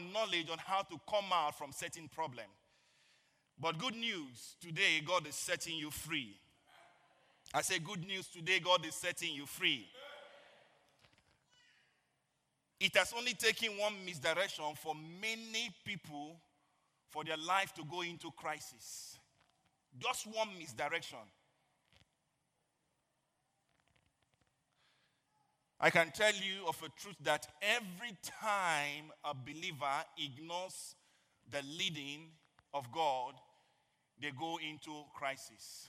Knowledge on how to come out from certain problem. But good news, today God is setting you free. I say good news, today God is setting you free. It has only taken one misdirection for many people for their life to go into crisis. Just one misdirection. I can tell you of a truth that every time a believer ignores the leading of God, they go into crisis.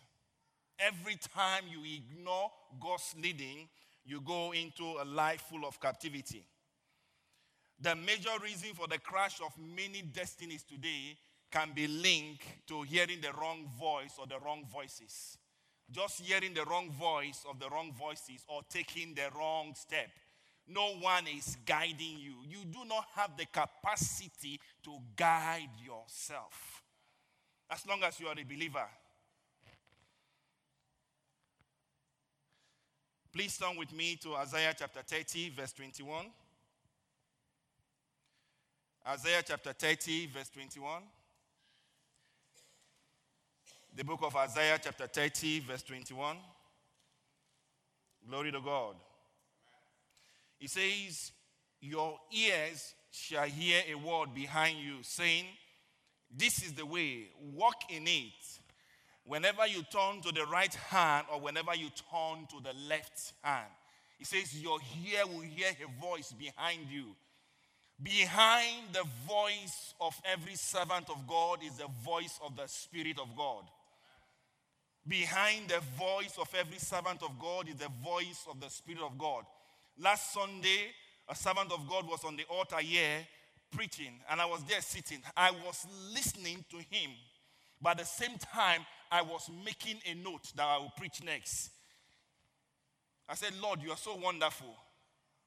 Every time you ignore God's leading, you go into a life full of captivity. The major reason for the crash of many destinies today can be linked to hearing the wrong voice or the wrong voices. Just hearing the wrong voice of the wrong voices or taking the wrong step. No one is guiding you. You do not have the capacity to guide yourself. As long as you are a believer. Please turn with me to Isaiah chapter 30, verse 21. Isaiah chapter 30, verse 21. The book of Isaiah chapter 30, verse 21. Glory to God. He says, Your ears shall hear a word behind you saying, This is the way, walk in it. Whenever you turn to the right hand or whenever you turn to the left hand, he says, Your ear will hear a voice behind you. Behind the voice of every servant of God is the voice of the Spirit of God. Behind the voice of every servant of God is the voice of the Spirit of God. Last Sunday, a servant of God was on the altar here preaching, and I was there sitting. I was listening to him, but at the same time, I was making a note that I will preach next. I said, Lord, you are so wonderful.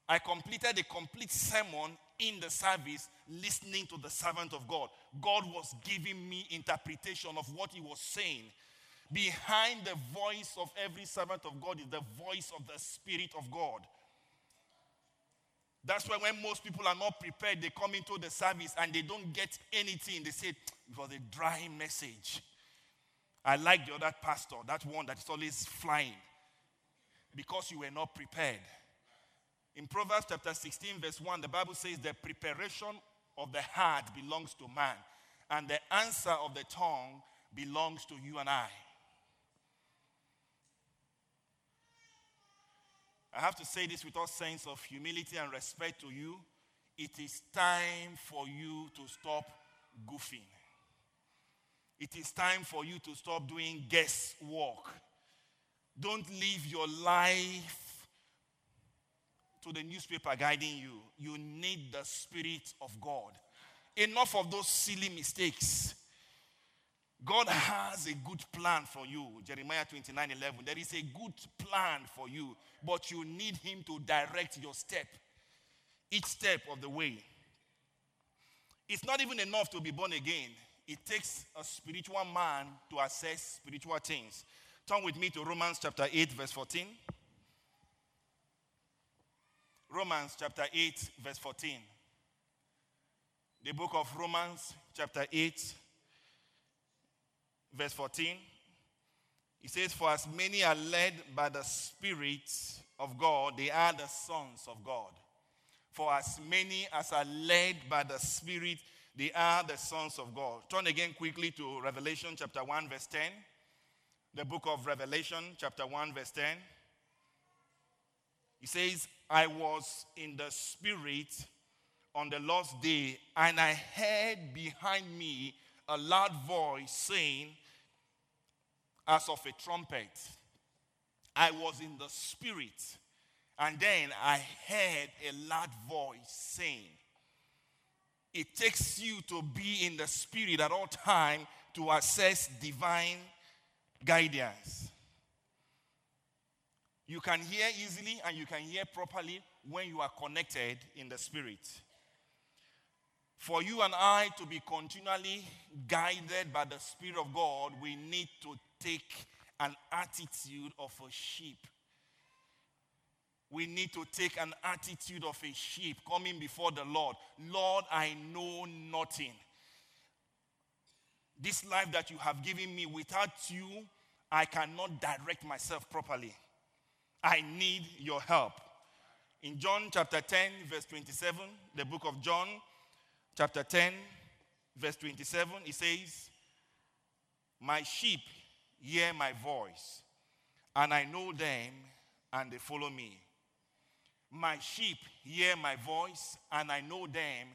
I completed a complete sermon in the service listening to the servant of God. God was giving me interpretation of what he was saying. Behind the voice of every servant of God is the voice of the Spirit of God. That's why when most people are not prepared, they come into the service and they don't get anything. They say it was a dry message. I like the other pastor, that one that is always flying, because you were not prepared. In Proverbs chapter 16, verse 1, the Bible says, The preparation of the heart belongs to man, and the answer of the tongue belongs to you and I. I have to say this with all sense of humility and respect to you. It is time for you to stop goofing. It is time for you to stop doing guesswork. Don't live your life to the newspaper guiding you. You need the Spirit of God. Enough of those silly mistakes. God has a good plan for you. Jeremiah 29 11. There is a good plan for you, but you need Him to direct your step, each step of the way. It's not even enough to be born again, it takes a spiritual man to assess spiritual things. Turn with me to Romans chapter 8, verse 14. Romans chapter 8, verse 14. The book of Romans, chapter 8, verse 14. He says, For as many are led by the Spirit of God, they are the sons of God. For as many as are led by the Spirit, they are the sons of God. Turn again quickly to Revelation chapter 1, verse 10. The book of Revelation, chapter 1, verse 10. He says, I was in the Spirit on the last day, and I heard behind me a loud voice saying, as of a trumpet. I was in the spirit, And then I heard a loud voice saying, It takes you to be in the spirit at all time to assess divine guidance. You can hear easily and you can hear properly when you are connected in the spirit. For you and I to be continually guided by the Spirit of God, we need to take an attitude of a sheep. We need to take an attitude of a sheep coming before the Lord. Lord, I know nothing. This life that you have given me, without you, I cannot direct myself properly. I need your help. In John chapter 10, verse 27, the book of John, chapter 10, verse 27, it says, My sheep hear my voice, and I know them, and they follow me. My sheep hear my voice, and I know them,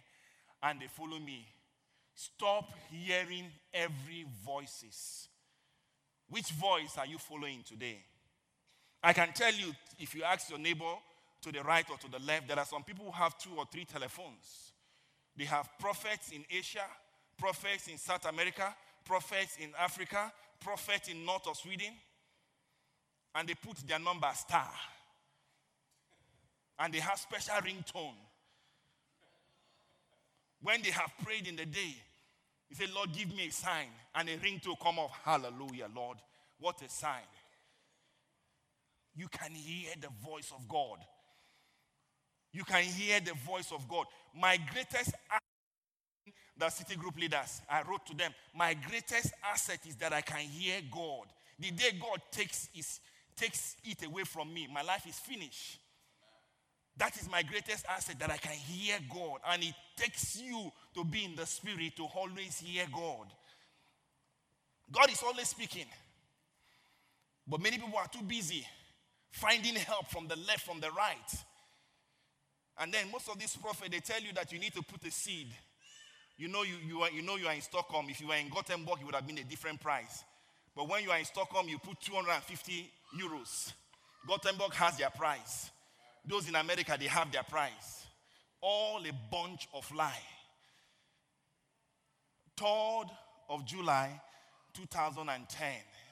and they follow me. Stop hearing every voices. Which voice are you following today? I can tell you, if you ask your neighbor to the right or to the left, there are some people who have two or three telephones. They have prophets in Asia, prophets in South America, prophets in Africa, prophets in north of Sweden, and they put their number star. And they have special ringtone. When they have prayed in the day, he said, Lord, give me a sign. And a ringtone come off. Hallelujah, Lord. What a sign. You can hear the voice of God. You can hear the voice of God. My greatest asset, the city group leaders, I wrote to them, my greatest asset is that I can hear God. The day God takes, takes it away from me, my life is finished. That is my greatest asset that I can hear God. And it takes you to be in the spirit to always hear God. God is always speaking. But many people are too busy finding help from the left, from the right. And then most of these prophets, they tell you that you need to put a seed. You know you, you, are, you know you are in Stockholm. If you were in Gothenburg, it would have been a different price. But when you are in Stockholm, you put 250 euros. Gothenburg has their price. Those in America, they have their price. All a bunch of lie. 3rd of July 2010,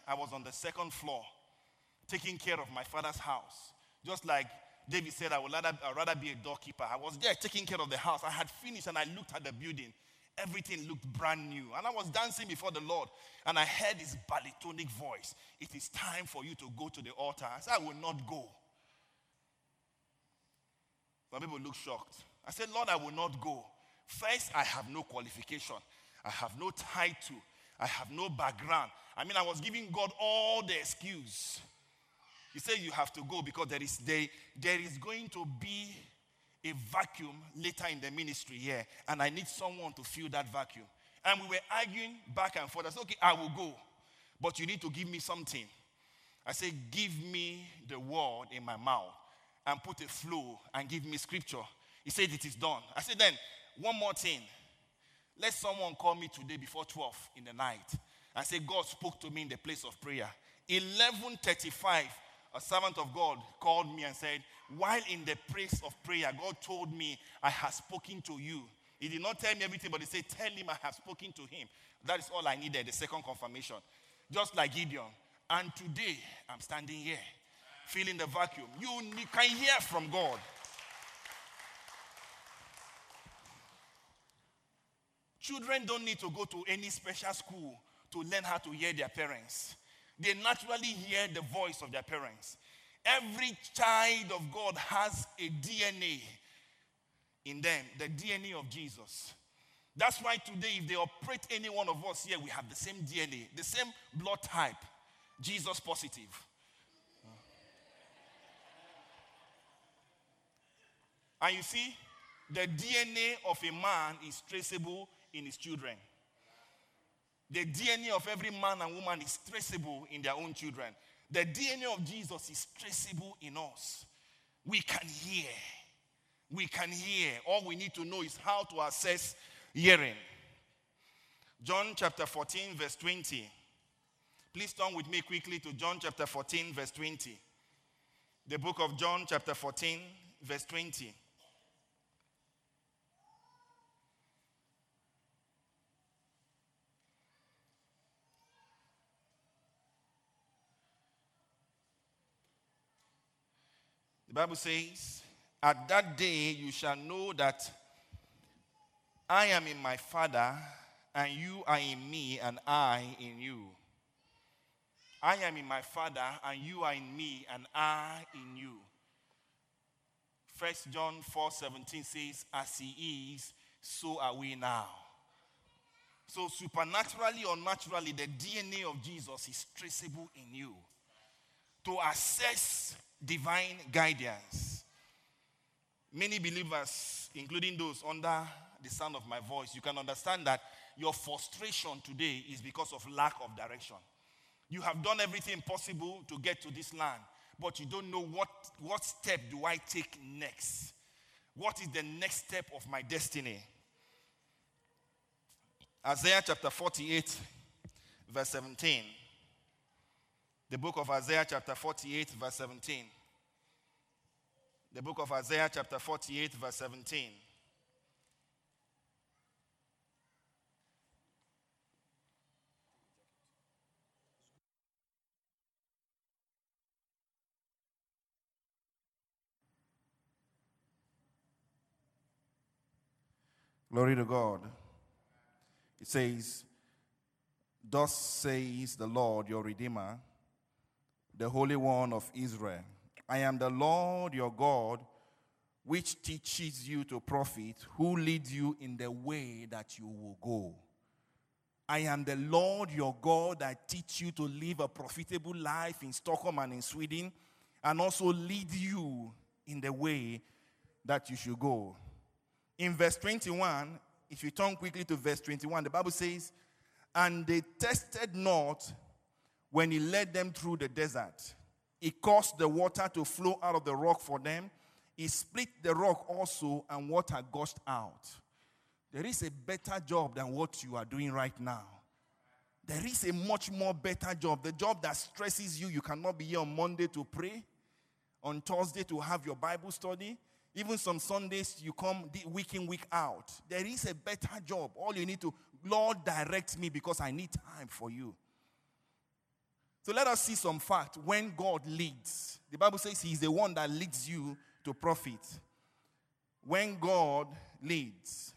I was on the second floor taking care of my father's house. Just like David said, I would rather, I'd rather be a doorkeeper. I was there taking care of the house. I had finished and I looked at the building. Everything looked brand new. And I was dancing before the Lord. And I heard this baritonic voice. It is time for you to go to the altar. I said, I will not go. Some people look shocked. I said, Lord, I will not go. First, I have no qualification. I have no title. I have no background. I mean, I was giving God all the excuse. He said, You have to go because there is, there, there is going to be a vacuum later in the ministry here, and I need someone to fill that vacuum. And we were arguing back and forth. I said, Okay, I will go, but you need to give me something. I said, Give me the word in my mouth and put a flow and give me scripture. He said, It is done. I said, Then, one more thing. Let someone call me today before 12 in the night and say, God spoke to me in the place of prayer. 1135, a servant of God called me and said, While in the place of prayer, God told me, I have spoken to you. He did not tell me everything, but he said, Tell him I have spoken to him. That is all I needed, the second confirmation. Just like Gideon. And today, I'm standing here, feeling the vacuum. You can hear from God. Children don't need to go to any special school to learn how to hear their parents. They naturally hear the voice of their parents. Every child of God has a DNA in them, the DNA of Jesus. That's why today, if they operate any one of us here, we have the same DNA, the same blood type, Jesus positive. And you see, the DNA of a man is traceable in his children. The DNA of every man and woman is traceable in their own children. The DNA of Jesus is traceable in us. We can hear. We can hear. All we need to know is how to assess hearing. John chapter 14, verse 20. Please turn with me quickly to John chapter 14, verse 20. The book of John, chapter 14, verse 20. Bible says, At that day you shall know that I am in my Father, and you are in me, and I in you. I am in my Father, and you are in me, and I in you. First John 4 17 says, As he is, so are we now. So, supernaturally or naturally, the DNA of Jesus is traceable in you. To assess divine guidance, many believers, including those under the sound of my voice, you can understand that your frustration today is because of lack of direction. You have done everything possible to get to this land, but you don't know what, what step do I take next? What is the next step of my destiny? Isaiah chapter 48, verse 17. The book of Isaiah chapter 48, verse 17. The book of Isaiah chapter 48, verse 17. Glory to God. It says, Thus says the Lord your Redeemer, the Holy One of Israel I am the Lord your God, which teaches you to profit, who leads you in the way that you will go. I am the Lord your God that teach you to live a profitable life in Stockholm and in Sweden, and also lead you in the way that you should go. In verse 21, if you turn quickly to verse 21, the Bible says, And they tested not when he led them through the desert. He caused the water to flow out of the rock for them. He split the rock also, and water gushed out. There is a better job than what you are doing right now. There is a much more better job. The job that stresses you. You cannot be here on Monday to pray, on Thursday to have your Bible study. Even some Sundays you come week in, week out. There is a better job. All you need to, Lord, direct me because I need time for you. So let us see some fact when God leads. The Bible says He is the one that leads you to profit. When God leads.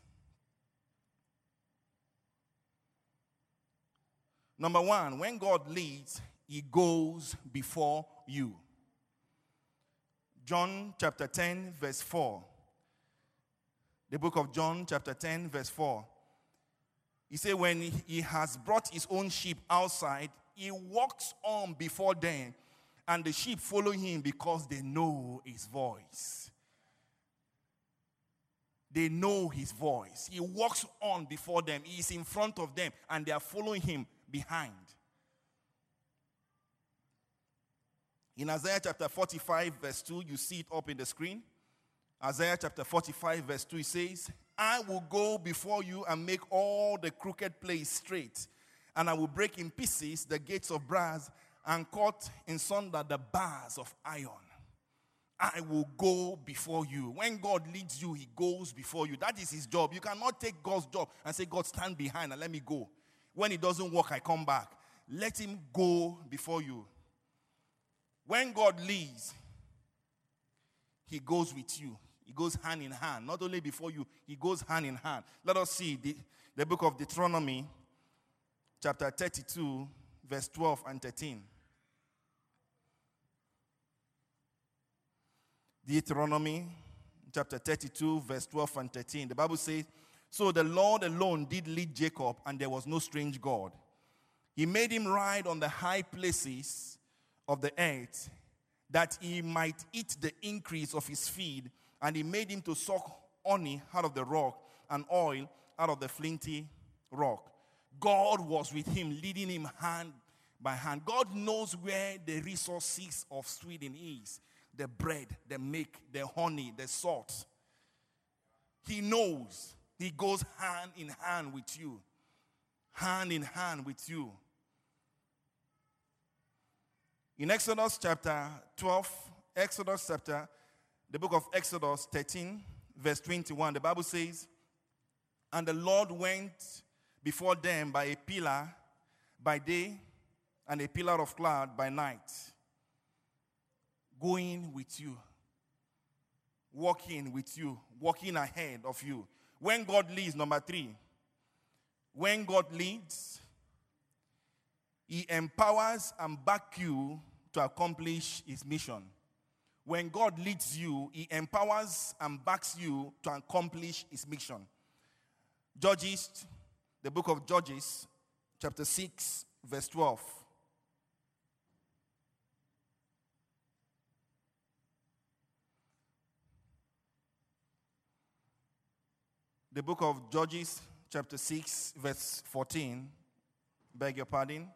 Number one, when God leads, He goes before you. John chapter 10, verse 4. The book of John, chapter 10, verse 4. He said, When he has brought his own sheep outside, he walks on before them, and the sheep follow him because they know his voice. They know his voice. He walks on before them, he is in front of them, and they are following him behind. In Isaiah chapter 45, verse 2, you see it up in the screen. Isaiah chapter 45, verse 2, it says, I will go before you and make all the crooked place straight, and I will break in pieces the gates of brass and cut in sunder the bars of iron. I will go before you. When God leads you, He goes before you. That is His job. You cannot take God's job and say, God, stand behind and let me go. When it doesn't work, I come back. Let Him go before you. When God leads, He goes with you. He goes hand in hand. Not only before you, He goes hand in hand. Let us see the, the book of Deuteronomy, chapter 32, verse 12 and 13. Deuteronomy chapter 32, verse 12 and 13. The Bible says, So the Lord alone did lead Jacob, and there was no strange God. He made him ride on the high places of the earth, that he might eat the increase of his feed, and he made him to suck honey out of the rock and oil out of the flinty rock. God was with him, leading him hand by hand. God knows where the resources of Sweden is the bread, the milk, the honey, the salt. He knows. He goes hand in hand with you. Hand in hand with you. In Exodus chapter 12, Exodus chapter, the book of Exodus 13, verse 21, the Bible says, And the Lord went before them by a pillar by day and a pillar of cloud by night, going with you, walking with you, walking ahead of you. When God leads, number three, when God leads, He empowers and backs you to accomplish His mission. When God leads you, He empowers and backs you to accomplish His mission. Judges, the book of Judges, chapter 6, verse 12. The book of Judges, chapter 6, verse 14. Beg your pardon.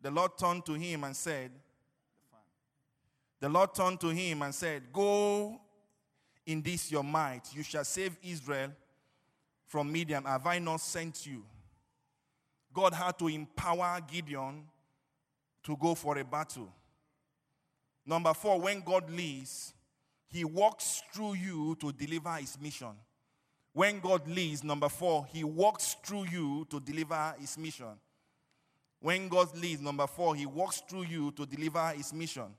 The Lord turned to him and said, The Lord turned to him and said, Go in this your might. You shall save Israel from Midian. Have I not sent you? God had to empower Gideon to go for a battle. Number four, when God leads, he walks through you to deliver his mission. When God leads, number four, he walks through you to deliver his mission. When God leads, number four, he walks through you to deliver his mission.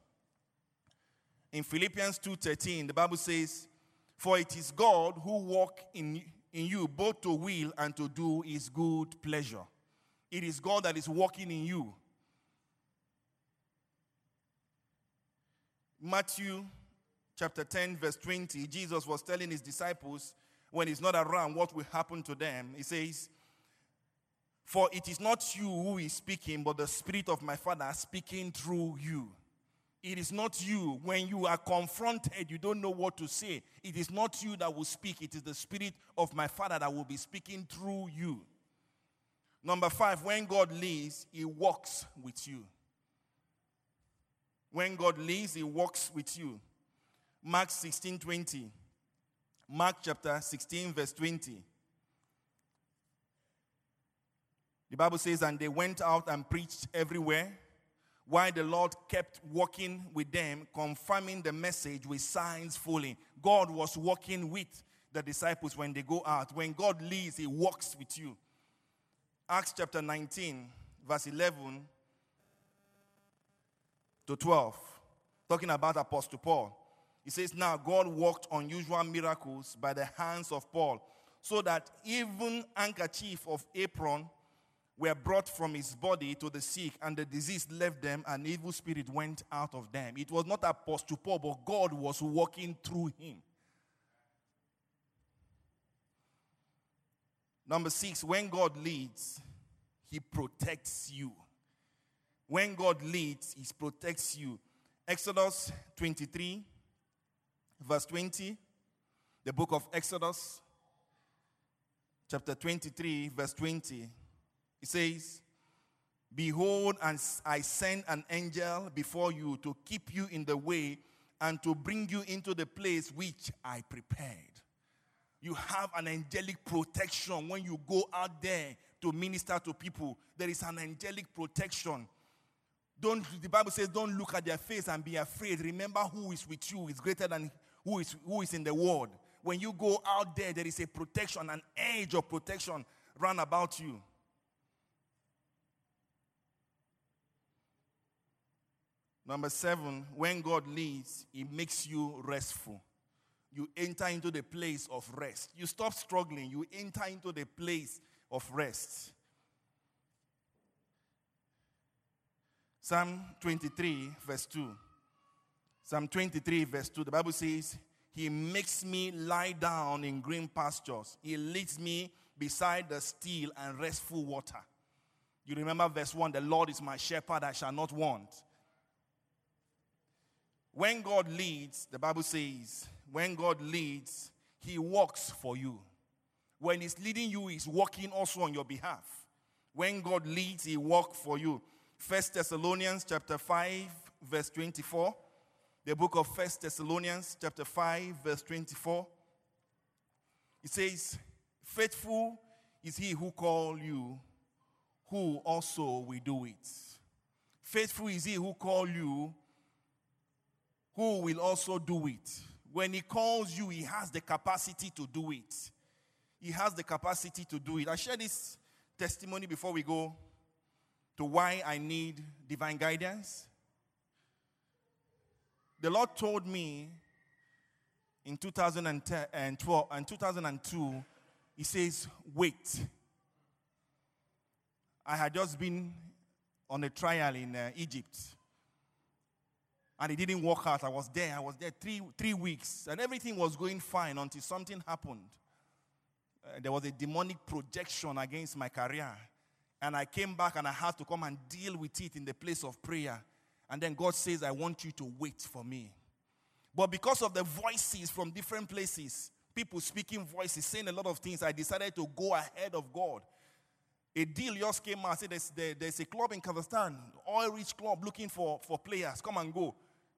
In Philippians 2:13, the Bible says, For it is God who walk in, in you both to will and to do his good pleasure. It is God that is working in you. Matthew chapter 10, verse 20, Jesus was telling his disciples when he's not around what will happen to them. He says, For it is not you who is speaking, but the Spirit of my Father speaking through you. It is not you. When you are confronted, you don't know what to say. It is not you that will speak, it is the Spirit of my Father that will be speaking through you. Number five, when God leads, He walks with you. When God leads, He walks with you. Mark 16 20. Mark chapter 16, verse 20. The Bible says, And they went out and preached everywhere, while the Lord kept walking with them, confirming the message with signs following. God was walking with the disciples when they go out. When God leads, He walks with you. Acts chapter 19, verse 11 to 12, talking about Apostle Paul. He says, Now God worked unusual miracles by the hands of Paul, so that even handkerchief of apron were brought from his body to the sick, and the disease left them, and evil spirit went out of them. It was not Apostle Paul, but God was working through him. Number six, when God leads, he protects you. When God leads, he protects you. Exodus 23, verse 20. The book of Exodus, chapter 23, verse 20. It says, Behold, and I send an angel before you to keep you in the way and to bring you into the place which I prepared. You have an angelic protection when you go out there to minister to people. There is an angelic protection. Don't the Bible says, don't look at their face and be afraid. Remember who is with you is greater than who is who is in the world. When you go out there, there is a protection, an edge of protection run about you. Number seven, when God leads, He makes you restful. You enter into the place of rest. You stop struggling, you enter into the place of rest. Psalm 23, verse 2. Psalm 23, verse 2. The Bible says, He makes me lie down in green pastures. He leads me beside the still and restful water. You remember verse 1 The Lord is my shepherd, I shall not want. When God leads, the Bible says, when God leads, He walks for you. When He's leading you, He's walking also on your behalf. When God leads, He walks for you. First Thessalonians chapter 5, verse 24. The book of First Thessalonians chapter 5, verse 24. It says, Faithful is he who called you, who also will do it. Faithful is he who called you, who will also do it. When he calls you, he has the capacity to do it. He has the capacity to do it. I share this testimony before we go to why I need divine guidance. The Lord told me in 2012 and 2002, He says, Wait. I had just been on a trial in uh, Egypt. And it didn't work out. I was there. I was there three, three weeks. And everything was going fine until something happened. Uh, there was a demonic projection against my career. And I came back and I had to come and deal with it in the place of prayer. And then God says, I want you to wait for me. But because of the voices from different places, people speaking voices, saying a lot of things, I decided to go ahead of God. A deal just came out. Said there's, there- there's a club in Kazakhstan, oil rich club, looking for, for players. Come and go.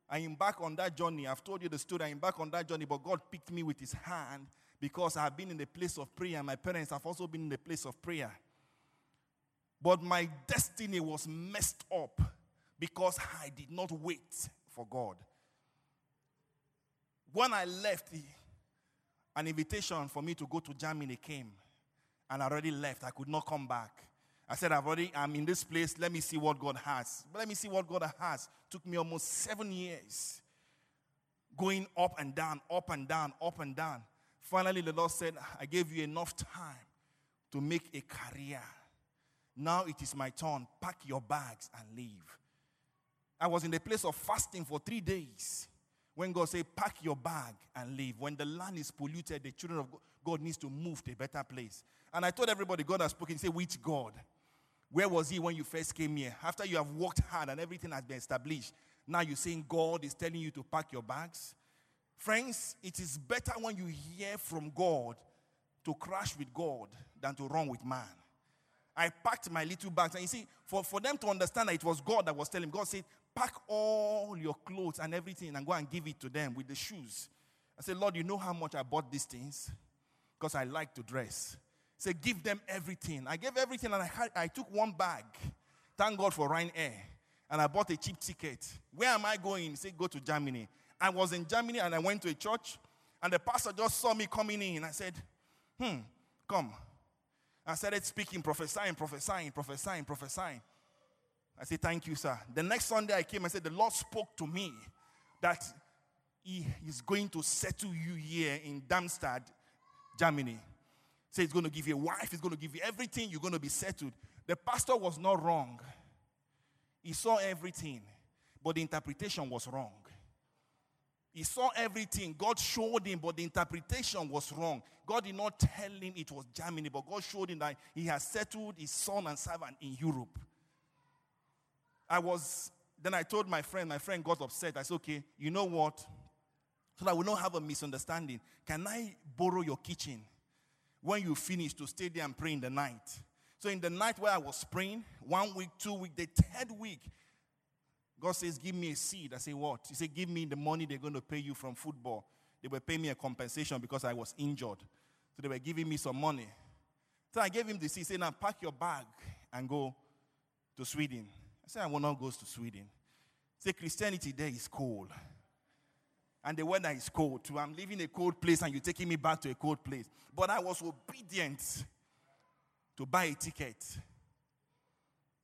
I embark on that journey. I've told you the story. I embark on that journey, but God picked me with His hand because I have been in the place of prayer. My parents have also been in the place of prayer. But my destiny was messed up because I did not wait for God. When I left, an invitation for me to go to Germany came, and I already left. I could not come back. I said, I've already, I'm in this place. Let me see what God has. Let me see what God has. Took me almost seven years going up and down, up and down, up and down. Finally, the Lord said, I gave you enough time to make a career. Now it is my turn. Pack your bags and leave. I was in the place of fasting for three days. When God said, pack your bag and leave. When the land is polluted, the children of God needs to move to a better place. And I told everybody, God has spoken. Say, which God? Where was he when you first came here? After you have worked hard and everything has been established, now you're saying God is telling you to pack your bags? Friends, it is better when you hear from God to crash with God than to run with man. I packed my little bags. And you see, for, for them to understand that it was God that was telling, God said, pack all your clothes and everything and go and give it to them with the shoes. I said, Lord, you know how much I bought these things? Because I like to dress. Say, give them everything. I gave everything and I, had, I took one bag. Thank God for Ryanair. And I bought a cheap ticket. Where am I going? Say, go to Germany. I was in Germany and I went to a church. And the pastor just saw me coming in. I said, hmm, come. I started speaking, prophesying, prophesying, prophesying, prophesying. I said, Thank you, sir. The next Sunday I came and said, The Lord spoke to me that He is going to settle you here in Darmstadt, Germany. Say He's going to give you a wife, He's going to give you everything, you're going to be settled. The pastor was not wrong. He saw everything, but the interpretation was wrong. He saw everything. God showed him, but the interpretation was wrong. God did not tell him it was Germany, but God showed him that he has settled his son and servant in Europe. I was, then I told my friend, my friend got upset. I said, okay, you know what? So that we don't have a misunderstanding, can I borrow your kitchen when you finish to stay there and pray in the night? So in the night where I was praying, one week, two week, the third week, God says, Give me a seed. I say, What? He said, Give me the money they're going to pay you from football. They were paying me a compensation because I was injured. So they were giving me some money. So I gave him the seed. He said, Now pack your bag and go to Sweden. I said, I will not go to Sweden. Say, Christianity there is cold. And the weather is cold too. I'm leaving a cold place and you're taking me back to a cold place. But I was obedient to buy a ticket.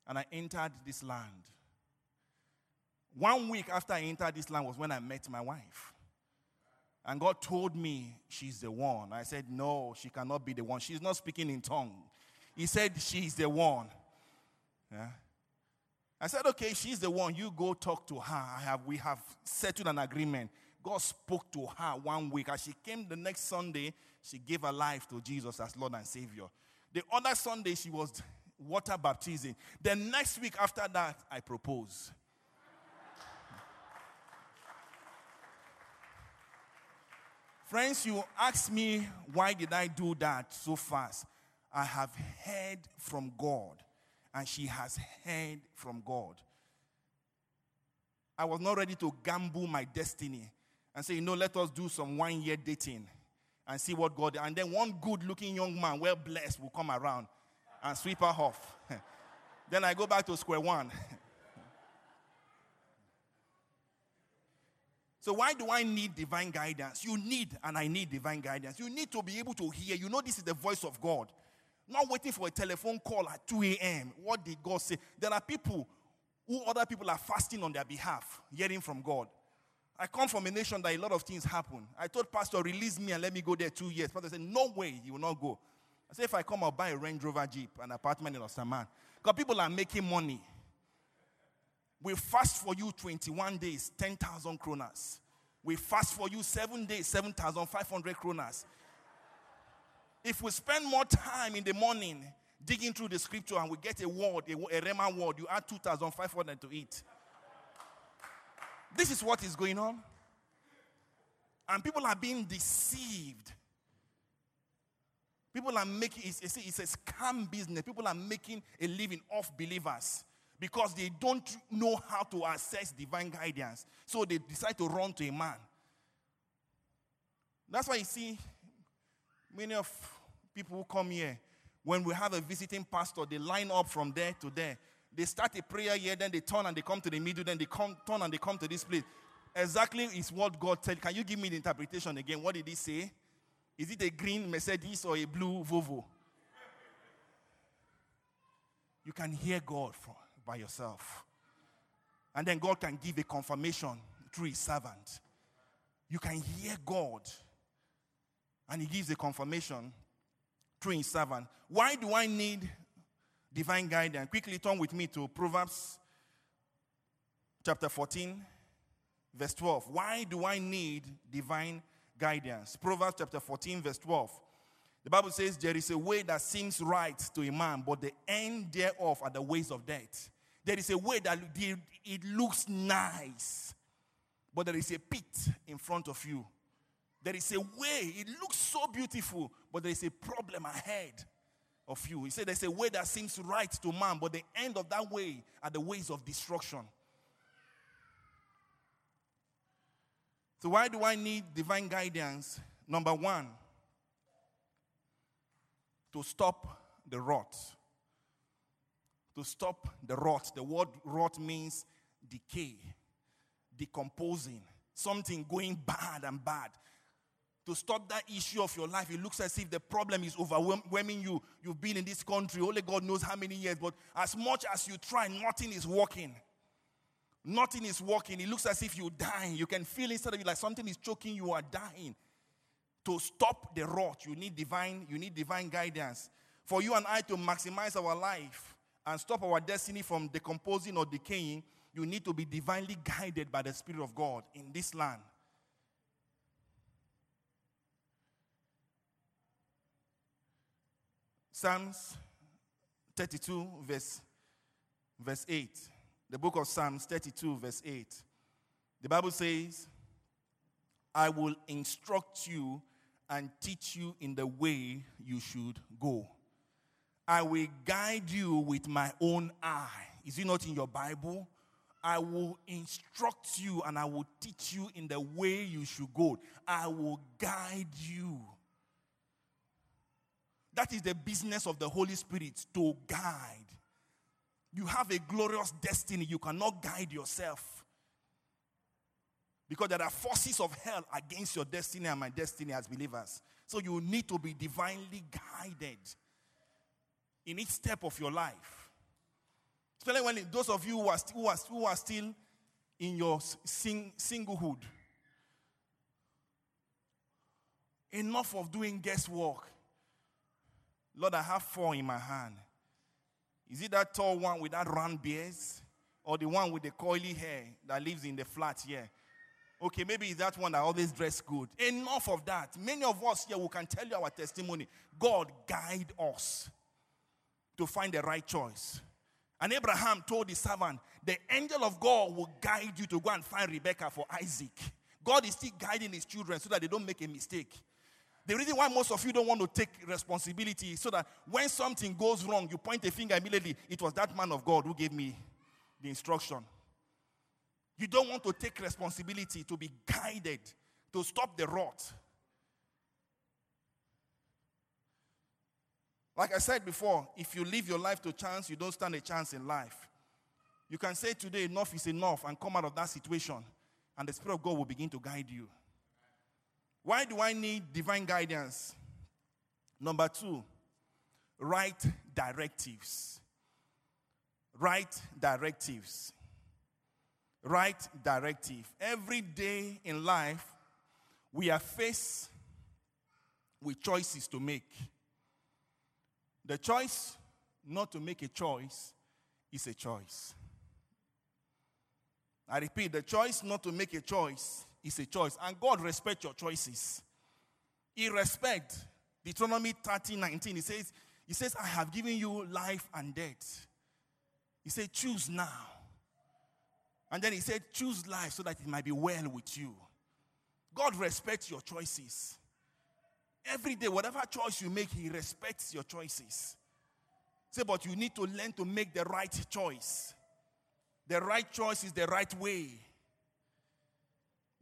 And I entered this land. One week after I entered this land was when I met my wife. And God told me she's the one. I said, No, she cannot be the one. She's not speaking in tongue. He said, She's the one. Yeah. I said, Okay, she's the one. You go talk to her. I have, we have settled an agreement. God spoke to her one week. As she came the next Sunday, she gave her life to Jesus as Lord and Savior. The other Sunday, she was water baptizing. The next week after that, I proposed. Friends, you ask me why did I do that so fast? I have heard from God, and she has heard from God. I was not ready to gamble my destiny and say, you know, let us do some one year dating and see what God, and then one good looking young man, well blessed, will come around and sweep her off. then I go back to square one. so, why do I need divine guidance? You need, and I need divine guidance. You need to be able to hear. You know, this is the voice of God. Not waiting for a telephone call at 2 a.m. What did God say? There are people who other people are fasting on their behalf, hearing from God. I come from a nation that a lot of things happen. I told Pastor, release me and let me go there two years. Pastor said, No way, you will not go. I said, If I come, I'll buy a Range Rover Jeep, an apartment in Östermalm. Because people are making money. We fast for you 21 days, 10,000 kronas. We fast for you seven days, 7,500 kronas. If we spend more time in the morning digging through the scripture and we get a word, a, a Rhema word, you add 2,500 to it. This is what is going on. And people are being deceived. People are making, it's, it's, it's a scam business. People are making a living off believers because they don't know how to assess divine guidance. So they decide to run to a man. That's why you see many of people who come here, when we have a visiting pastor, they line up from there to there. They start a prayer here, then they turn and they come to the middle, then they come, turn and they come to this place. Exactly is what God said. Can you give me the interpretation again? What did he say? Is it a green Mercedes or a blue Volvo? You can hear God for, by yourself. And then God can give a confirmation through his servant. You can hear God. And he gives a confirmation through his servant. Why do I need divine guidance? Quickly turn with me to Proverbs chapter 14, verse 12. Why do I need divine guidance? Proverbs chapter 14, verse 12. The Bible says, There is a way that seems right to a man, but the end thereof are the ways of death. There is a way that it looks nice, but there is a pit in front of you. There is a way, it looks so beautiful, but there is a problem ahead of you. He said there's a way that seems right to man, but the end of that way are the ways of destruction. So, why do I need divine guidance? Number one, to stop the rot. To stop the rot. The word rot means decay, decomposing, something going bad and bad. To stop that issue of your life, it looks as if the problem is overwhelming you. You've been in this country, only God knows how many years, but as much as you try, nothing is working. Nothing is working. It looks as if you're dying. You can feel inside of you like something is choking you are dying. To stop the rot, you need divine, you need divine guidance. For you and I to maximize our life and stop our destiny from decomposing or decaying, you need to be divinely guided by the Spirit of God in this land. Psalms 32, verse, verse 8. The book of Psalms 32, verse 8. The Bible says, I will instruct you and teach you in the way you should go. I will guide you with my own eye. Is it not in your Bible? I will instruct you and I will teach you in the way you should go. I will guide you. That is the business of the Holy Spirit to guide. You have a glorious destiny. You cannot guide yourself. Because there are forces of hell against your destiny and my destiny as believers. So you need to be divinely guided in each step of your life. Especially when those of you who are, who are, who are still in your sing, singlehood. Enough of doing guesswork. Lord, I have four in my hand. Is it that tall one with that round beard? Or the one with the coily hair that lives in the flat here? Okay, maybe it's that one that always dress good. Enough of that. Many of us here who can tell you our testimony. God guide us to find the right choice. And Abraham told his servant, The angel of God will guide you to go and find Rebecca for Isaac. God is still guiding his children so that they don't make a mistake. The reason why most of you don't want to take responsibility is so that when something goes wrong, you point a finger immediately. It was that man of God who gave me the instruction. You don't want to take responsibility to be guided to stop the rot. Like I said before, if you leave your life to chance, you don't stand a chance in life. You can say today, enough is enough, and come out of that situation. and the Spirit of God will begin to guide you. Why do I need divine guidance? Number two, right directives. Right directives. Right directive. Every day in life, we are faced with choices to make. The choice not to make a choice is a choice. I repeat, the choice not to make a choice is a choice. And God respects your choices. He respect Deuteronomy 30, 19. He says, He says, I have given you life and death. He said, choose now. And then he said, choose life so that it might be well with you. God respects your choices. Every day, whatever choice you make, He respects your choices. Say, but you need to learn to make the right choice. The right choice is the right way.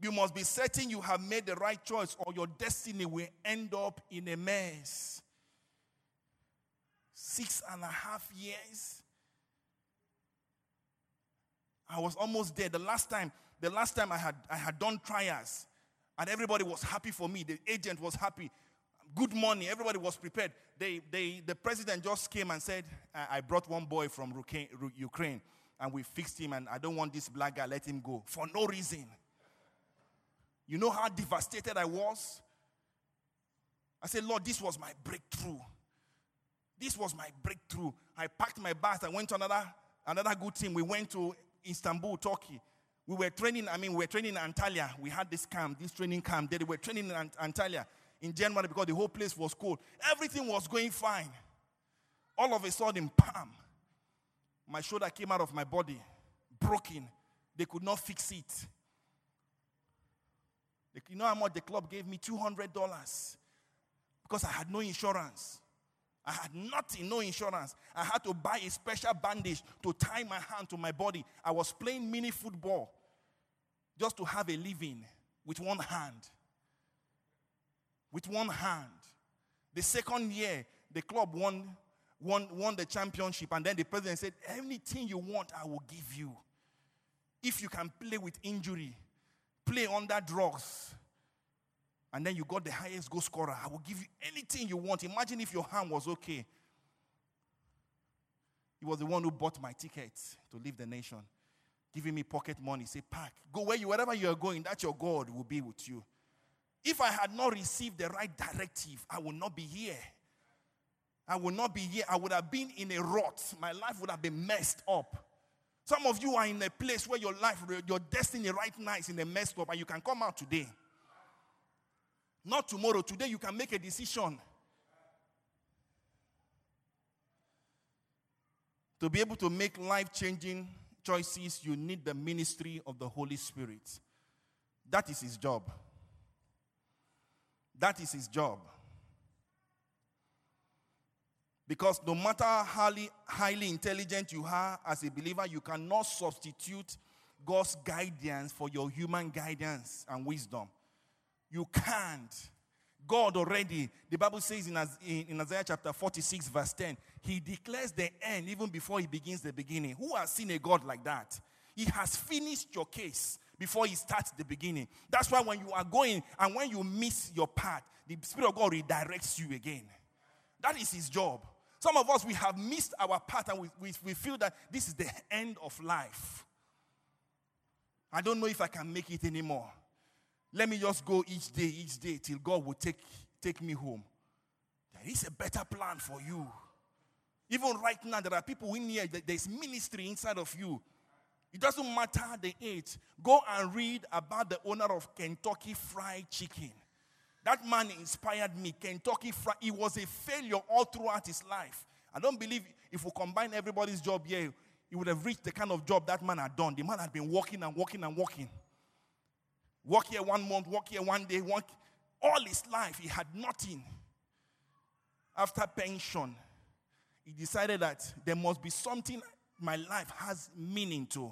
You must be certain you have made the right choice, or your destiny will end up in a mess. Six and a half years. I was almost there. The last time, the last time I had I had done trials, and everybody was happy for me. The agent was happy. Good money. Everybody was prepared. They, they, the president just came and said, I, I brought one boy from Ukraine, and we fixed him, and I don't want this black guy. Let him go for no reason. You know how devastated I was? I said, Lord, this was my breakthrough. This was my breakthrough. I packed my bags. I went to another, another good team. We went to Istanbul, Turkey. We were training, I mean, we were training in Antalya. We had this camp, this training camp. They were training in Antalya in January because the whole place was cold. Everything was going fine. All of a sudden, bam, my shoulder came out of my body, broken. They could not fix it. You know how much the club gave me? $200 because I had no insurance. I had nothing, no insurance. I had to buy a special bandage to tie my hand to my body. I was playing mini football just to have a living with one hand. With one hand. The second year, the club won, won, won the championship, and then the president said, Anything you want, I will give you. If you can play with injury, play under drugs, and then you got the highest goal scorer. I will give you anything you want. Imagine if your hand was okay. He was the one who bought my ticket to leave the nation, giving me pocket money. Say, pack, go where you, wherever you are going. That your God will be with you. If I had not received the right directive, I would not be here. I would not be here. I would have been in a rut. My life would have been messed up. Some of you are in a place where your life, your destiny right now is in a mess up, and you can come out today. Not tomorrow. Today you can make a decision. To be able to make life changing choices, you need the ministry of the Holy Spirit. That is his job. That is his job. Because no matter how highly, intelligent you are as a believer, you cannot substitute God's guidance for your human guidance and wisdom. You can't. God already, the Bible says in Isaiah chapter 46, verse 10, He declares the end even before He begins the beginning. Who has seen a God like that? He has finished your case before He starts the beginning. That's why when you are going and when you miss your path, the Spirit of God redirects you again. That is His job. Some of us, we have missed our path and we, we, we feel that this is the end of life. I don't know if I can make it anymore. Let me just go each day, each day till God will take, take me home. There is a better plan for you. Even right now, there are people in here, there's ministry inside of you. It doesn't matter the age. Go and read about the owner of Kentucky Fried Chicken. That man inspired me. Kentucky Fried, he was a failure all throughout his life. I don't believe if we combine everybody's job here, he would have reached the kind of job that man had done. The man had been working and working and working. Work here one month, work here one day, work all his life. He had nothing. After pension, he decided that there must be something my life has meaning to.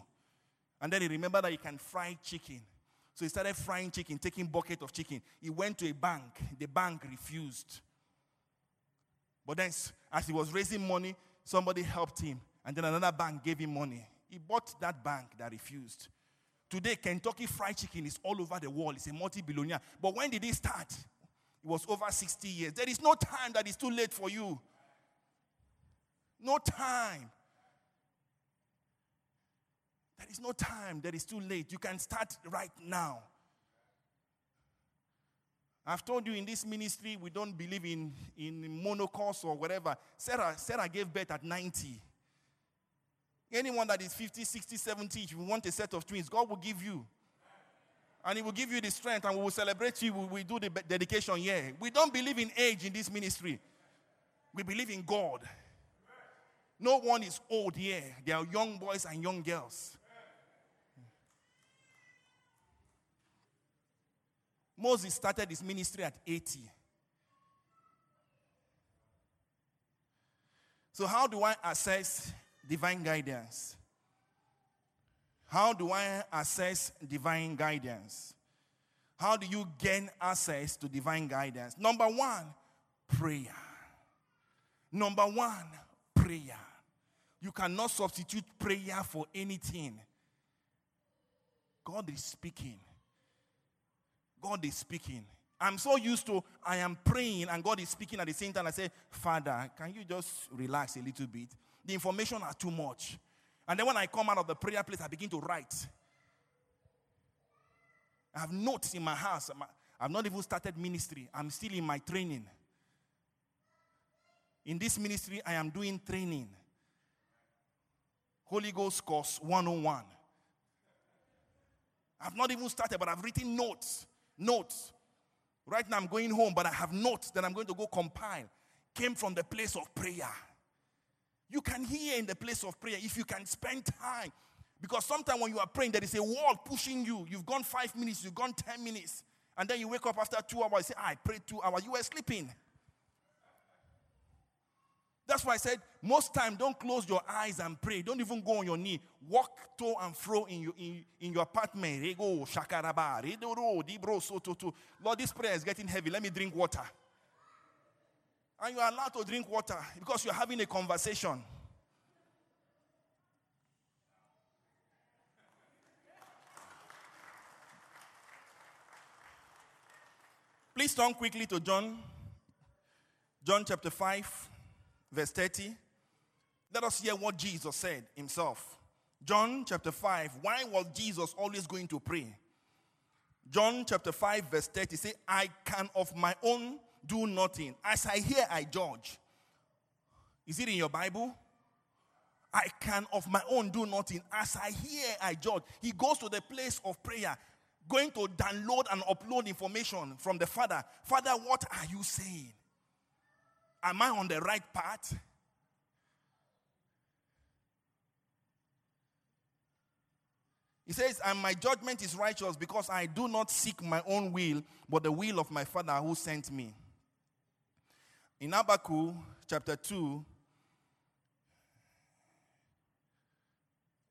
And then he remembered that he can fry chicken. So he started frying chicken, taking bucket of chicken. He went to a bank. The bank refused. But then, as he was raising money, somebody helped him. And then another bank gave him money. He bought that bank that refused. Today, Kentucky Fried Chicken is all over the world. It's a multi billionaire. But when did it start? It was over 60 years. There is no time that is too late for you. No time. There is no time that is too late. You can start right now. I've told you in this ministry, we don't believe in, in menopause or whatever. Sarah, Sarah gave birth at 90. Anyone that is 50, 60, 70, if you want a set of twins, God will give you. And He will give you the strength and we will celebrate you. We do the dedication here. We don't believe in age in this ministry, we believe in God. No one is old here. There are young boys and young girls. Moses started his ministry at 80. So, how do I assess divine guidance? How do I assess divine guidance? How do you gain access to divine guidance? Number one, prayer. Number one, prayer. You cannot substitute prayer for anything. God is speaking. God is speaking. I'm so used to I am praying and God is speaking at the same time. I say, Father, can you just relax a little bit? The information are too much. And then when I come out of the prayer place, I begin to write. I have notes in my house. I've not even started ministry. I'm still in my training. In this ministry, I am doing training. Holy Ghost course 101. I've not even started, but I've written notes. Notes. Right now, I'm going home, but I have notes that I'm going to go compile. Came from the place of prayer. You can hear in the place of prayer if you can spend time. Because sometimes when you are praying, there is a wall pushing you. You've gone five minutes, you've gone 10 minutes. And then you wake up after two hours, say, "Ah, I prayed two hours. You were sleeping. That's why I said, most time, don't close your eyes and pray. Don't even go on your knee. Walk to and fro in your, in, in your apartment. Rego, shakaraba, redoro, dibro, soto, to. Lord, this prayer is getting heavy. Let me drink water. And you are allowed to drink water because you're having a conversation. Please turn quickly to John, John chapter 5, verse 30. Let us hear what Jesus said himself. John chapter 5. Why was Jesus always going to pray? John chapter 5, verse 30 say, I can of my own do nothing. As I hear, I judge. Is it in your Bible? I can of my own do nothing. As I hear, I judge. He goes to the place of prayer, going to download and upload information from the Father. Father, what are you saying? Am I on the right path? He says, And my judgment is righteous because I do not seek my own will, but the will of my Father who sent me. In Habakkuk chapter 2,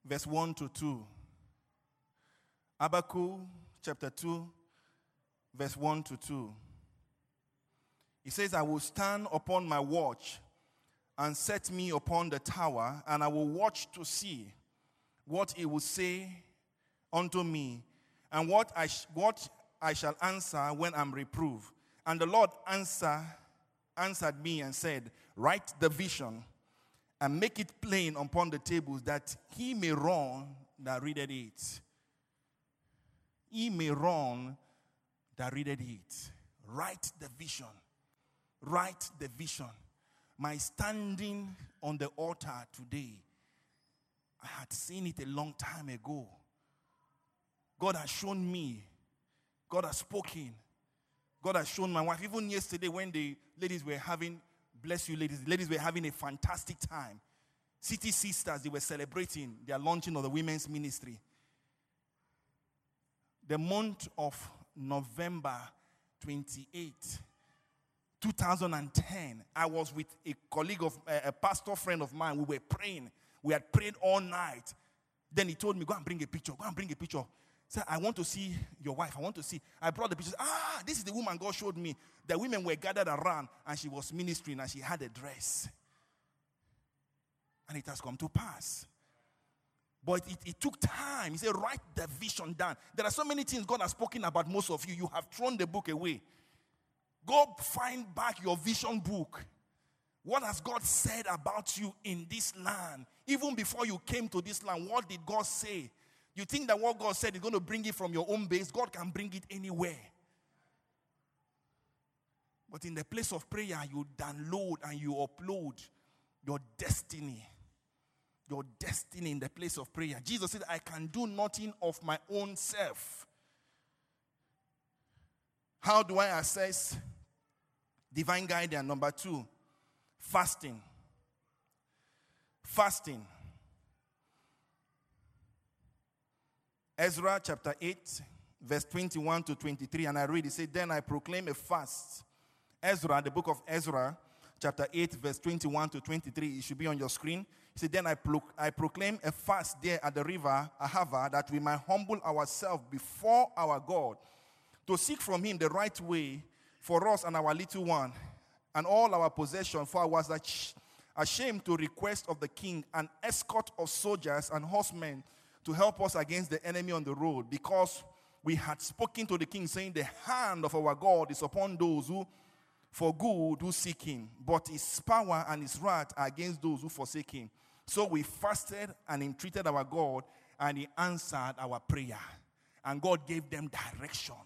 verse 1 to 2. Habakkuk chapter 2, verse 1 to 2. He says, I will stand upon my watch and set me upon the tower, and I will watch to see what he will say unto me, and what I, sh- what I shall answer when I'm reproved. And the Lord answer, answered me and said, Write the vision and make it plain upon the tables that he may run that readeth it. He may run that readeth it. Write the vision. Write the vision. My standing on the altar today, I had seen it a long time ago. God has shown me. God has spoken. God has shown my wife. Even yesterday, when the ladies were having, bless you, ladies, the ladies were having a fantastic time. City Sisters, they were celebrating their launching of the women's ministry. The month of November 28, 2010, I was with a colleague of a, a pastor friend of mine. We were praying. We had prayed all night. Then he told me, Go and bring a picture. Go and bring a picture. Said, I want to see your wife. I want to see. I brought the pictures. Ah, this is the woman God showed me. The women were gathered around and she was ministering and she had a dress. And it has come to pass. But it, it took time. He said, write the vision down. There are so many things God has spoken about most of you. You have thrown the book away. Go find back your vision book. What has God said about you in this land? Even before you came to this land, what did God say? You think that what God said is going to bring it from your own base? God can bring it anywhere. But in the place of prayer, you download and you upload your destiny. Your destiny in the place of prayer. Jesus said, I can do nothing of my own self. How do I assess divine guidance? Number two, fasting. Fasting. Ezra chapter 8, verse 21 to 23, and I read it said, Then I proclaim a fast. Ezra, the book of Ezra, chapter 8, verse 21 to 23, it should be on your screen. He said, Then I, pro- I proclaim a fast there at the river Ahava that we might humble ourselves before our God to seek from him the right way for us and our little one and all our possession. For I was ashamed to request of the king an escort of soldiers and horsemen to help us against the enemy on the road, because we had spoken to the king, saying, The hand of our God is upon those who for good who seek him, but his power and his wrath are against those who forsake him. So we fasted and entreated our God, and he answered our prayer. And God gave them direction.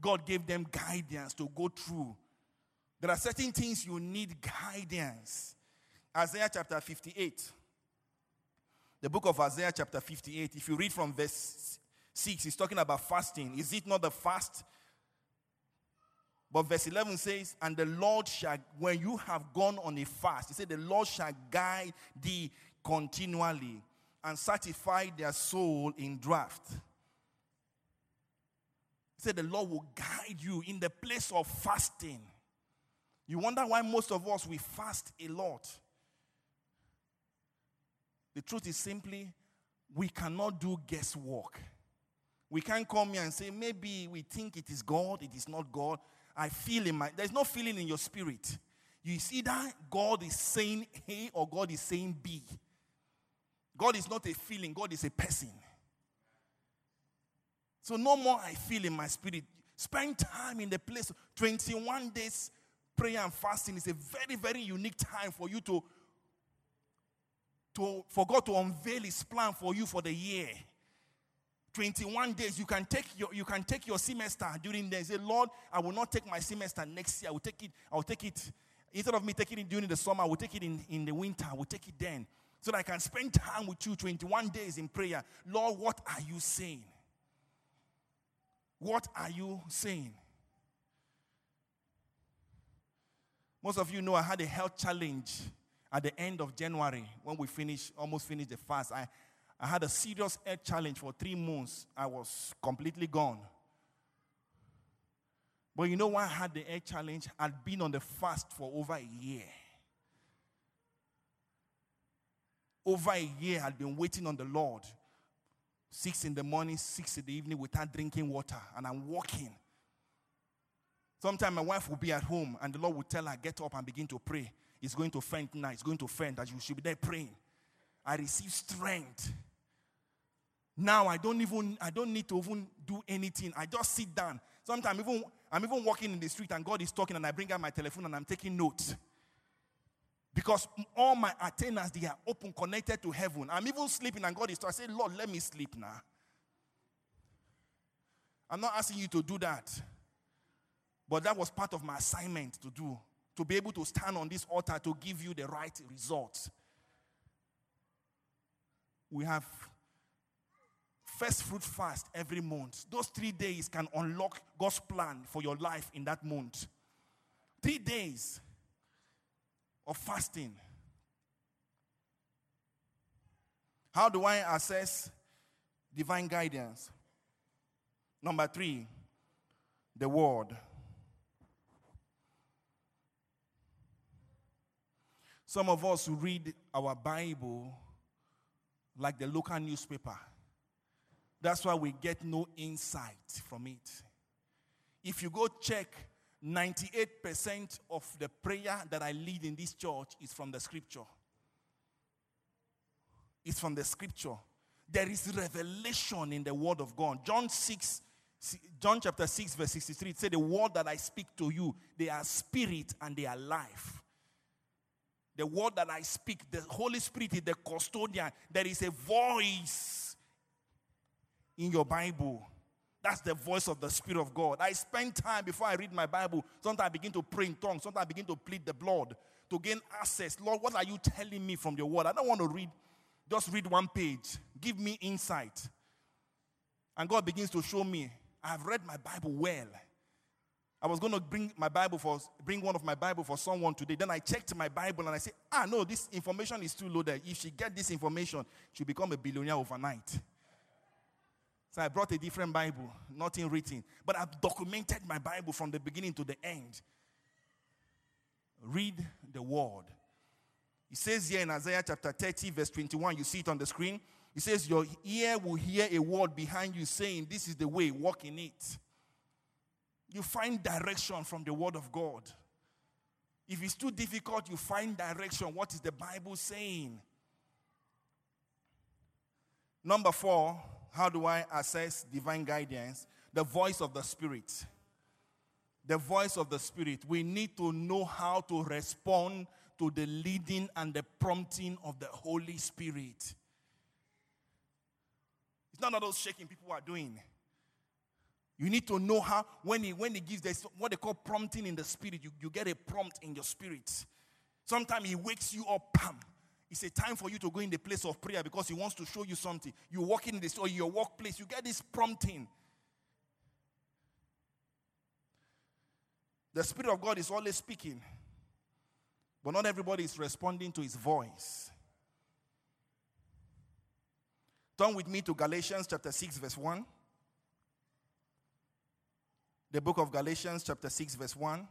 God gave them guidance to go through. There are certain things you need guidance. Isaiah chapter 58. The book of Isaiah chapter 58, if you read from verse 6, he's talking about fasting. Is it not the fast? But verse 11 says, And the Lord shall, when you have gone on a fast, he said, The Lord shall guide thee continually and satisfy their soul in draft. Said, The Lord will guide you in the place of fasting. You wonder why most of us we fast a lot. The truth is simply, we cannot do guesswork. We can't come here and say, maybe we think it is God, it is not God. I feel in my, there's no feeling in your spirit. You see that God is saying A or God is saying B. God is not a feeling, God is a person. So no more I feel in my spirit. Spend time in the place. 21 days prayer and fasting is a very, very unique time for you to, to for God to unveil his plan for you for the year. 21 days you can take your you can take your semester during there say lord i will not take my semester next year i will take it i will take it instead of me taking it during the summer i will take it in, in the winter i will take it then so that i can spend time with you 21 days in prayer lord what are you saying what are you saying most of you know i had a health challenge at the end of january when we finished almost finished the fast i I had a serious health challenge for three months. I was completely gone. But you know why I had the health challenge? I'd been on the fast for over a year. Over a year, I'd been waiting on the Lord. Six in the morning, six in the evening, without drinking water, and I'm walking. Sometimes my wife will be at home, and the Lord will tell her, Get up and begin to pray. It's going to faint now. It's going to faint, that you should be there praying. I receive strength. Now I don't even I don't need to even do anything. I just sit down. Sometimes even I'm even walking in the street and God is talking and I bring out my telephone and I'm taking notes. Because all my antennas they are open, connected to heaven. I'm even sleeping and God is talking. I say, Lord, let me sleep now. I'm not asking you to do that. But that was part of my assignment to do. To be able to stand on this altar to give you the right results we have first fruit fast every month. Those three days can unlock God's plan for your life in that month. Three days of fasting. How do I assess divine guidance? Number three, the word. Some of us read our Bible like the local newspaper. That's why we get no insight from it. If you go check, 98% of the prayer that I lead in this church is from the scripture. It's from the scripture. There is revelation in the word of God. John 6, John chapter 6, verse 63, it said, The word that I speak to you, they are spirit and they are life. The word that I speak, the Holy Spirit is the custodian. There is a voice in your Bible. That's the voice of the Spirit of God. I spend time before I read my Bible. Sometimes I begin to pray in tongues. Sometimes I begin to plead the blood to gain access. Lord, what are you telling me from your word? I don't want to read, just read one page. Give me insight. And God begins to show me. I have read my Bible well. I was going to bring my Bible for bring one of my Bible for someone today. Then I checked my Bible and I said, ah no, this information is too loaded. If she get this information, she'll become a billionaire overnight. So I brought a different Bible, nothing written. But I've documented my Bible from the beginning to the end. Read the word. It says here in Isaiah chapter 30, verse 21, you see it on the screen. It says, Your ear will hear a word behind you saying, This is the way, walk in it. You find direction from the word of God. If it's too difficult, you find direction. What is the Bible saying? Number four, how do I assess divine guidance? The voice of the Spirit. The voice of the Spirit. We need to know how to respond to the leading and the prompting of the Holy Spirit. It's not all those shaking people are doing. You need to know how, when he, when he gives this, what they call prompting in the spirit, you, you get a prompt in your spirit. Sometimes he wakes you up, pam. It's a time for you to go in the place of prayer because he wants to show you something. You walk in this or your workplace, you get this prompting. The Spirit of God is always speaking, but not everybody is responding to his voice. Turn with me to Galatians chapter 6, verse 1. The book of Galatians, chapter 6, verse 1.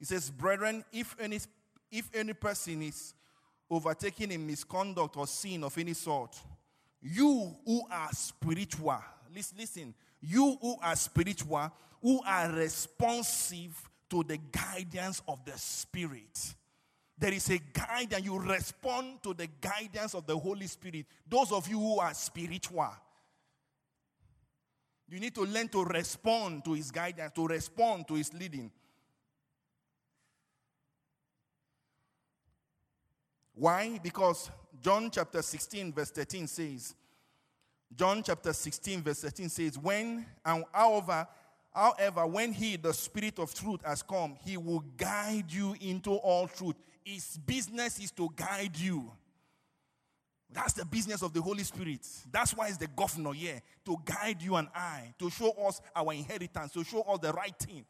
It says, Brethren, if any, if any person is overtaken in misconduct or sin of any sort, you who are spiritual, listen, listen, you who are spiritual, who are responsive to the guidance of the Spirit. There is a guide and you respond to the guidance of the Holy Spirit. Those of you who are spiritual, you need to learn to respond to His guidance, to respond to His leading. Why? Because John chapter 16, verse 13 says, John chapter 16, verse 13 says, When and however, however, when he, the spirit of truth, has come, he will guide you into all truth. His business is to guide you. That's the business of the Holy Spirit. That's why he's the governor here, to guide you and I, to show us our inheritance, to show us the right thing.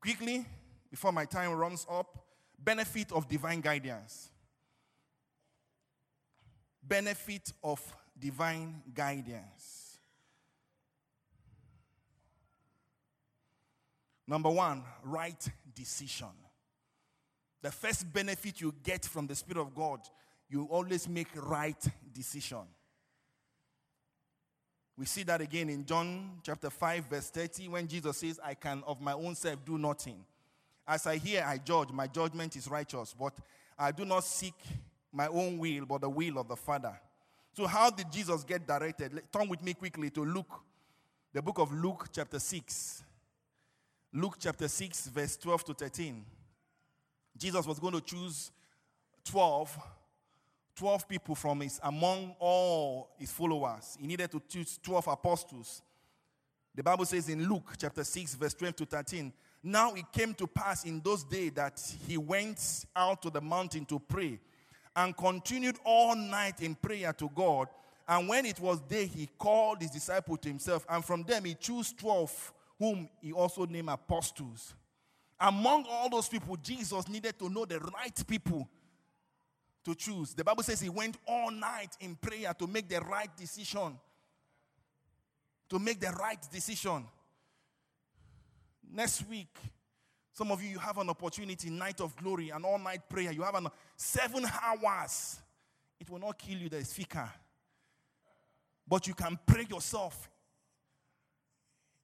Quickly, before my time runs up, benefit of divine guidance. Benefit of divine guidance. Number one, right decision. The first benefit you get from the Spirit of God, you always make right decision. We see that again in John chapter 5, verse 30, when Jesus says, I can of my own self do nothing. As I hear, I judge. My judgment is righteous, but I do not seek my own will, but the will of the Father. So, how did Jesus get directed? Turn with me quickly to Luke, the book of Luke, chapter 6. Luke chapter 6, verse 12 to 13. Jesus was going to choose 12, 12 people from his among all his followers. He needed to choose 12 apostles. The Bible says in Luke chapter 6, verse 12 to 13. Now it came to pass in those days that he went out to the mountain to pray and continued all night in prayer to God. And when it was day, he called his disciples to himself, and from them he chose 12, whom he also named apostles. Among all those people, Jesus needed to know the right people to choose. The Bible says he went all night in prayer to make the right decision. To make the right decision. Next week, some of you, you have an opportunity, night of glory, and all night prayer. You have an seven hours. It will not kill you, the speaker. But you can pray yourself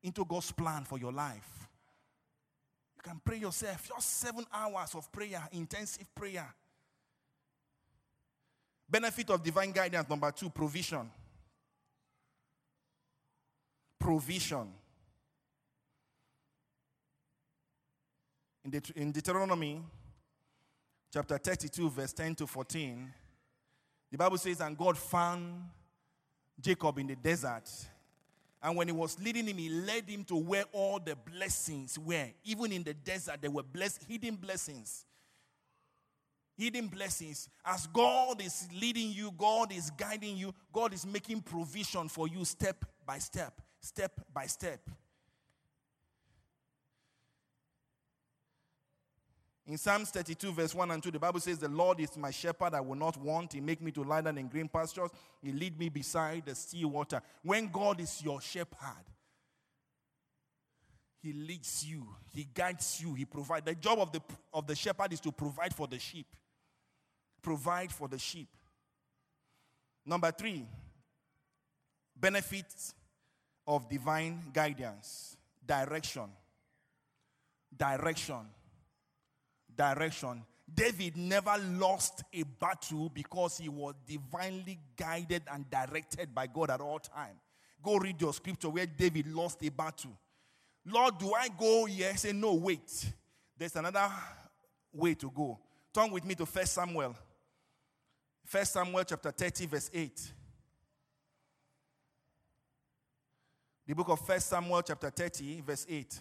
into God's plan for your life. You can pray yourself, just seven hours of prayer, intensive prayer. Benefit of divine guidance, number two, provision. Provision. In, Det- in Deuteronomy chapter 32, verse 10 to 14, the Bible says, And God found Jacob in the desert. And when he was leading him, he led him to where all the blessings were. Even in the desert, there were blessed, hidden blessings. Hidden blessings. As God is leading you, God is guiding you, God is making provision for you step by step, step by step. In Psalms 32, verse 1 and 2, the Bible says, The Lord is my shepherd, I will not want. He make me to lie down in green pastures. He lead me beside the still water. When God is your shepherd, He leads you, He guides you, He provides. The job of the, of the shepherd is to provide for the sheep. Provide for the sheep. Number three, benefits of divine guidance, direction. Direction direction. David never lost a battle because he was divinely guided and directed by God at all time. Go read your scripture where David lost a battle. Lord, do I go here? Say, no, wait. There's another way to go. Turn with me to 1 Samuel. 1 Samuel chapter 30, verse 8. The book of 1 Samuel chapter 30, verse 8.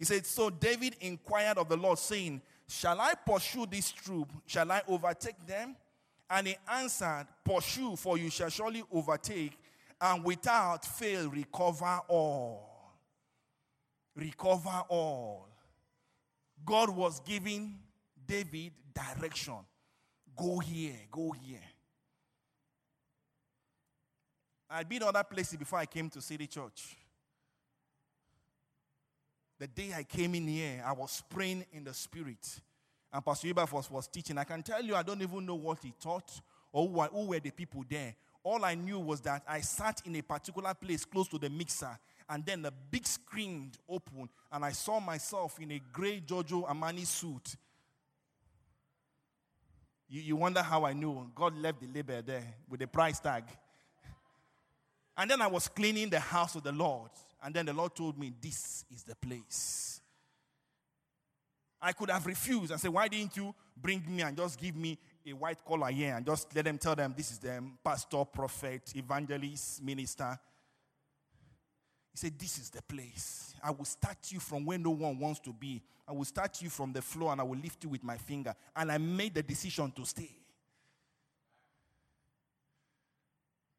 He said, So David inquired of the Lord, saying, Shall I pursue this troop? Shall I overtake them? And he answered, Pursue, for you shall surely overtake, and without fail recover all. Recover all. God was giving David direction. Go here, go here. I'd been other places before I came to City Church. The day I came in here, I was praying in the spirit. And Pastor Ibaf was, was teaching. I can tell you, I don't even know what he taught or who, were- who were the people there. All I knew was that I sat in a particular place close to the mixer, and then the big screen opened, and I saw myself in a gray Giorgio Armani suit. You, you wonder how I knew. God left the label there with the price tag. And then I was cleaning the house of the Lord. And then the Lord told me, This is the place. I could have refused and said, Why didn't you bring me and just give me a white collar here and just let them tell them this is them, pastor, prophet, evangelist, minister? He said, This is the place. I will start you from where no one wants to be. I will start you from the floor and I will lift you with my finger. And I made the decision to stay.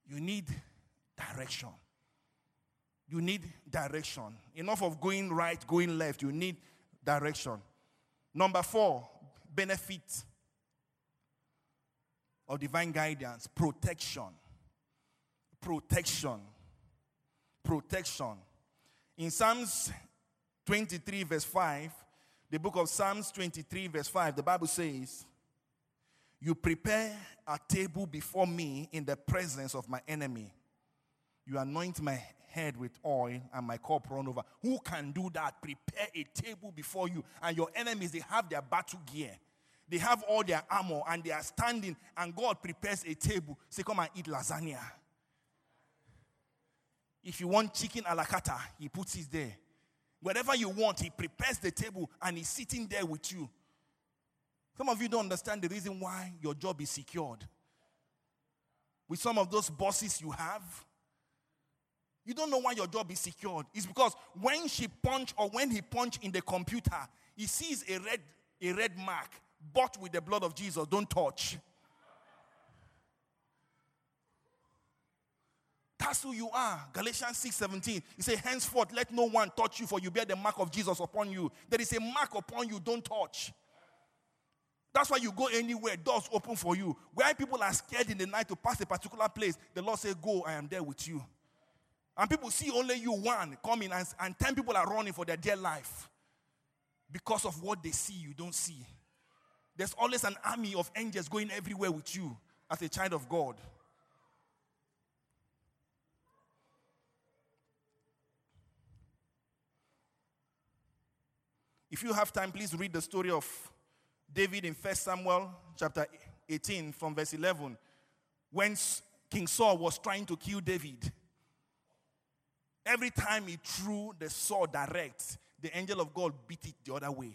You need direction. You need direction. Enough of going right, going left. You need direction. Number four, benefit of divine guidance protection. Protection. Protection. In Psalms 23, verse 5, the book of Psalms 23, verse 5, the Bible says, You prepare a table before me in the presence of my enemy. You anoint my head with oil and my cup run over. Who can do that? Prepare a table before you. And your enemies, they have their battle gear. They have all their armor and they are standing, and God prepares a table. Say, Come and eat lasagna. If you want chicken a la carte, He puts it there. Whatever you want, He prepares the table and He's sitting there with you. Some of you don't understand the reason why your job is secured. With some of those bosses you have, you don't know why your job is secured. It's because when she punch or when he punch in the computer, he sees a red, a red mark, bought with the blood of Jesus. Don't touch. That's who you are. Galatians 6 17. He says, Henceforth, let no one touch you, for you bear the mark of Jesus upon you. There is a mark upon you, don't touch. That's why you go anywhere, doors open for you. Where people are scared in the night to pass a particular place, the Lord says, Go, I am there with you. And people see only you one coming, and, and 10 people are running for their dear life because of what they see, you don't see. There's always an army of angels going everywhere with you as a child of God. If you have time, please read the story of David in 1 Samuel chapter 18 from verse 11 when King Saul was trying to kill David. Every time he threw the sword direct, the angel of God beat it the other way.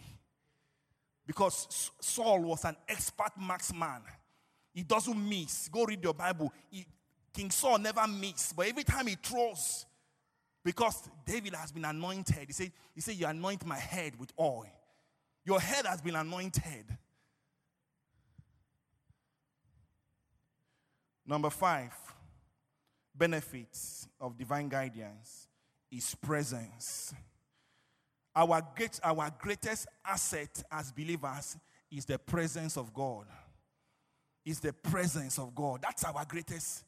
Because Saul was an expert marksman. He doesn't miss. Go read your Bible. He- King Saul never missed, but every time he throws, because David has been anointed, he said, he said, You anoint my head with oil. Your head has been anointed. Number five, benefits of divine guidance is presence. Our, great, our greatest asset as believers is the presence of God. Is the presence of God. That's our greatest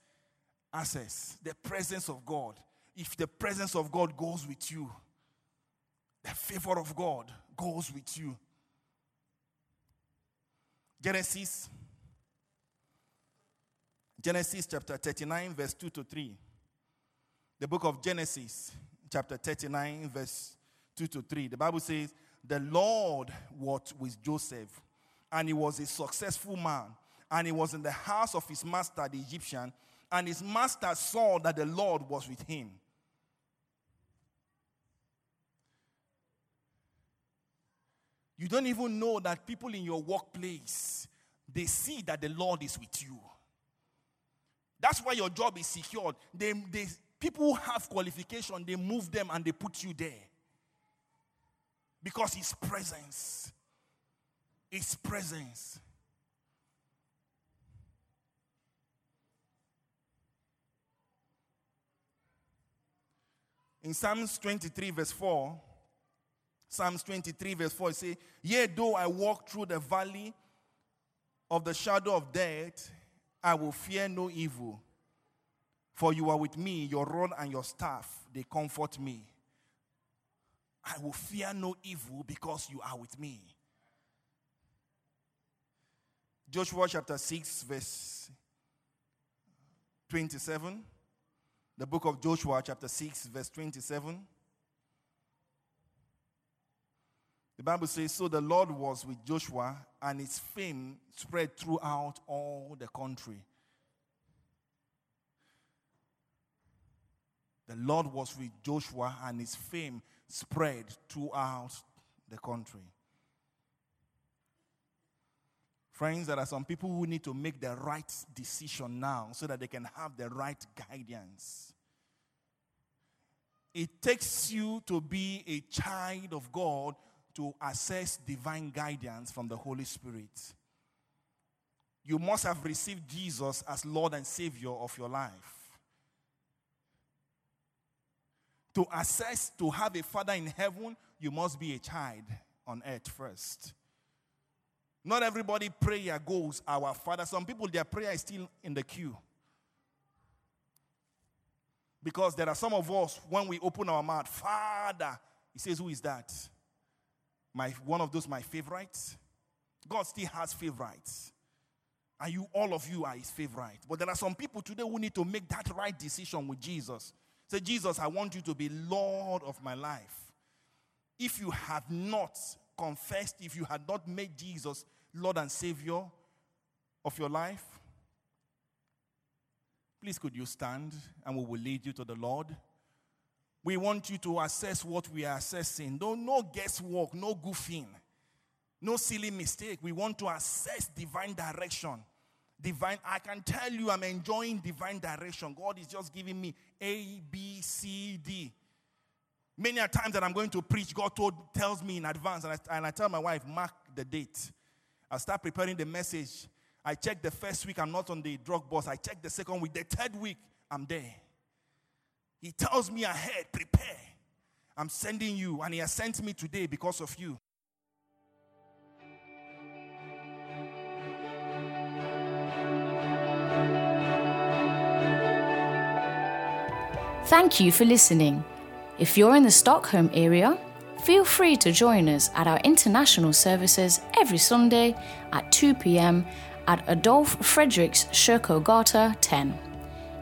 asset. The presence of God. If the presence of God goes with you, the favor of God goes with you. Genesis Genesis chapter 39, verse 2 to 3. The book of Genesis, chapter 39, verse 2 to 3. The Bible says, The Lord was with Joseph, and he was a successful man, and he was in the house of his master, the Egyptian, and his master saw that the Lord was with him. You don't even know that people in your workplace, they see that the Lord is with you. That's why your job is secured. They, they, people have qualification, they move them and they put you there. Because His presence. His presence. In Psalms 23, verse 4, Psalms 23, verse 4, it says, Yea, though I walk through the valley of the shadow of death, I will fear no evil. For you are with me, your rod and your staff, they comfort me. I will fear no evil because you are with me. Joshua chapter 6, verse 27. The book of Joshua, chapter 6, verse 27. The Bible says, So the Lord was with Joshua, and his fame spread throughout all the country. The Lord was with Joshua, and his fame spread throughout the country. Friends, there are some people who need to make the right decision now so that they can have the right guidance. It takes you to be a child of God to access divine guidance from the Holy Spirit. You must have received Jesus as Lord and Savior of your life. To access, to have a father in heaven, you must be a child on earth first. Not everybody prayer goes our father. Some people their prayer is still in the queue. Because there are some of us when we open our mouth, Father, he says, Who is that? My one of those my favorites. God still has favorites. And you, all of you, are his favorite. But there are some people today who need to make that right decision with Jesus. Say, Jesus, I want you to be Lord of my life. If you have not confessed, if you had not made Jesus Lord and Savior of your life, please could you stand and we will lead you to the Lord. We want you to assess what we are assessing. No, no guesswork, no goofing, no silly mistake. We want to assess divine direction. Divine, I can tell you I'm enjoying divine direction. God is just giving me A, B, C, D. Many a times that I'm going to preach, God told, tells me in advance, and I, and I tell my wife, mark the date. I start preparing the message. I check the first week, I'm not on the drug bus. I check the second week. The third week, I'm there. He tells me ahead, prepare. I'm sending you, and He has sent me today because of you. Thank you for listening. If you're in the Stockholm area, feel free to join us at our international services every Sunday at 2 pm at Adolf Fredriks Kyrkogata 10.